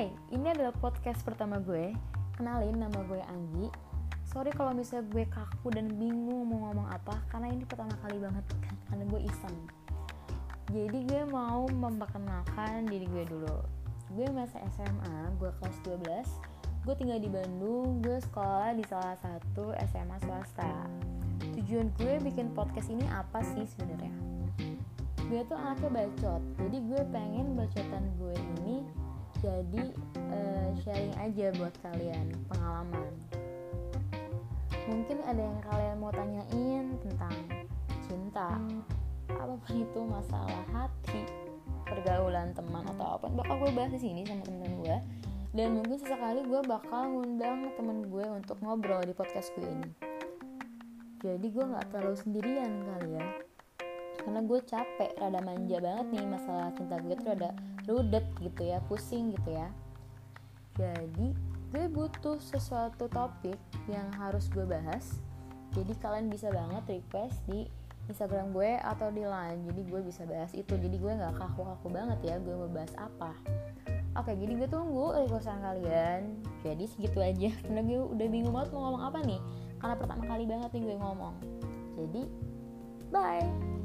Hai, ini adalah podcast pertama gue. Kenalin nama gue Anggi. Sorry kalau misalnya gue kaku dan bingung mau ngomong apa Karena ini pertama kali banget kan Karena gue iseng. Jadi gue mau memperkenalkan diri gue dulu. Gue masa SMA, gue kelas 12 Gue tinggal di Bandung Gue sekolah di salah satu SMA swasta. Tujuan gue bikin podcast ini apa sih sebenarnya? Gue tuh anaknya bacot Jadi gue pengen bacotan gue ini jadi uh, sharing aja buat kalian pengalaman. Mungkin ada yang kalian mau tanyain tentang cinta. Apa pun itu masalah hati pergaulan teman atau apa bakal gue bahas di sini sama temen gue dan mungkin sesekali gue bakal ngundang temen gue untuk ngobrol di podcast gue ini. Jadi gue nggak terlalu sendirian kali ya karena gue capek rada manja banget nih masalah cinta gue tuh rada rudet gitu ya pusing gitu ya jadi gue butuh sesuatu topik yang harus gue bahas jadi kalian bisa banget request di Instagram gue atau di line jadi gue bisa bahas itu jadi gue nggak kaku-kaku banget ya gue mau bahas apa Oke, jadi gue tunggu requestan kalian. Jadi segitu aja, karena gue udah bingung banget mau ngomong apa nih. Karena pertama kali banget nih gue ngomong. Jadi, bye.